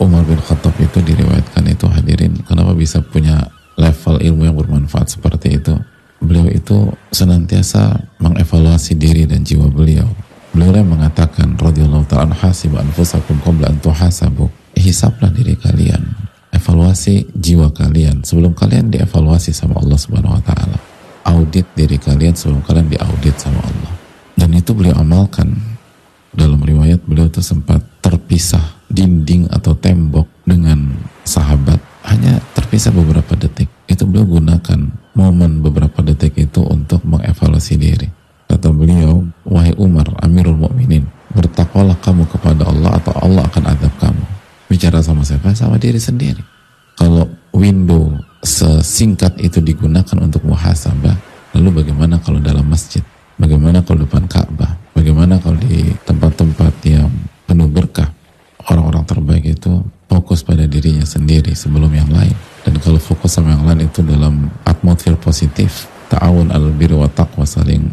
Umar bin Khattab itu diriwayatkan itu hadirin. Kenapa bisa punya level ilmu yang bermanfaat seperti itu? Beliau itu senantiasa mengevaluasi diri dan jiwa beliau. Beliau yang mengatakan radhiyallahu ta'ala hasib anfusakum qabla an tuhasabu. Hisaplah diri kalian. Evaluasi jiwa kalian. Sebelum kalian dievaluasi sama Allah Subhanahu wa taala. Audit diri kalian sebelum kalian diaudit sama Allah. Dan itu beliau amalkan. Dalam riwayat beliau itu sempat terpisah terpisah beberapa detik. Itu beliau gunakan momen beberapa detik itu untuk mengevaluasi diri. Kata beliau wahai Umar Amirul Mukminin bertakwalah kamu kepada Allah atau Allah akan adab kamu. Bicara sama siapa? Sama diri sendiri. Kalau window sesingkat itu digunakan untuk muhasabah lalu bagaimana kalau dalam masjid? Bagaimana kalau depan Ka'bah? Bagaimana kalau di tempat-tempat yang penuh berkah? Orang-orang terbaik itu fokus pada dirinya sendiri sebelum yang lain kalau fokus sama yang lain itu dalam atmosfer positif ta'awun al birri wa taqwa saling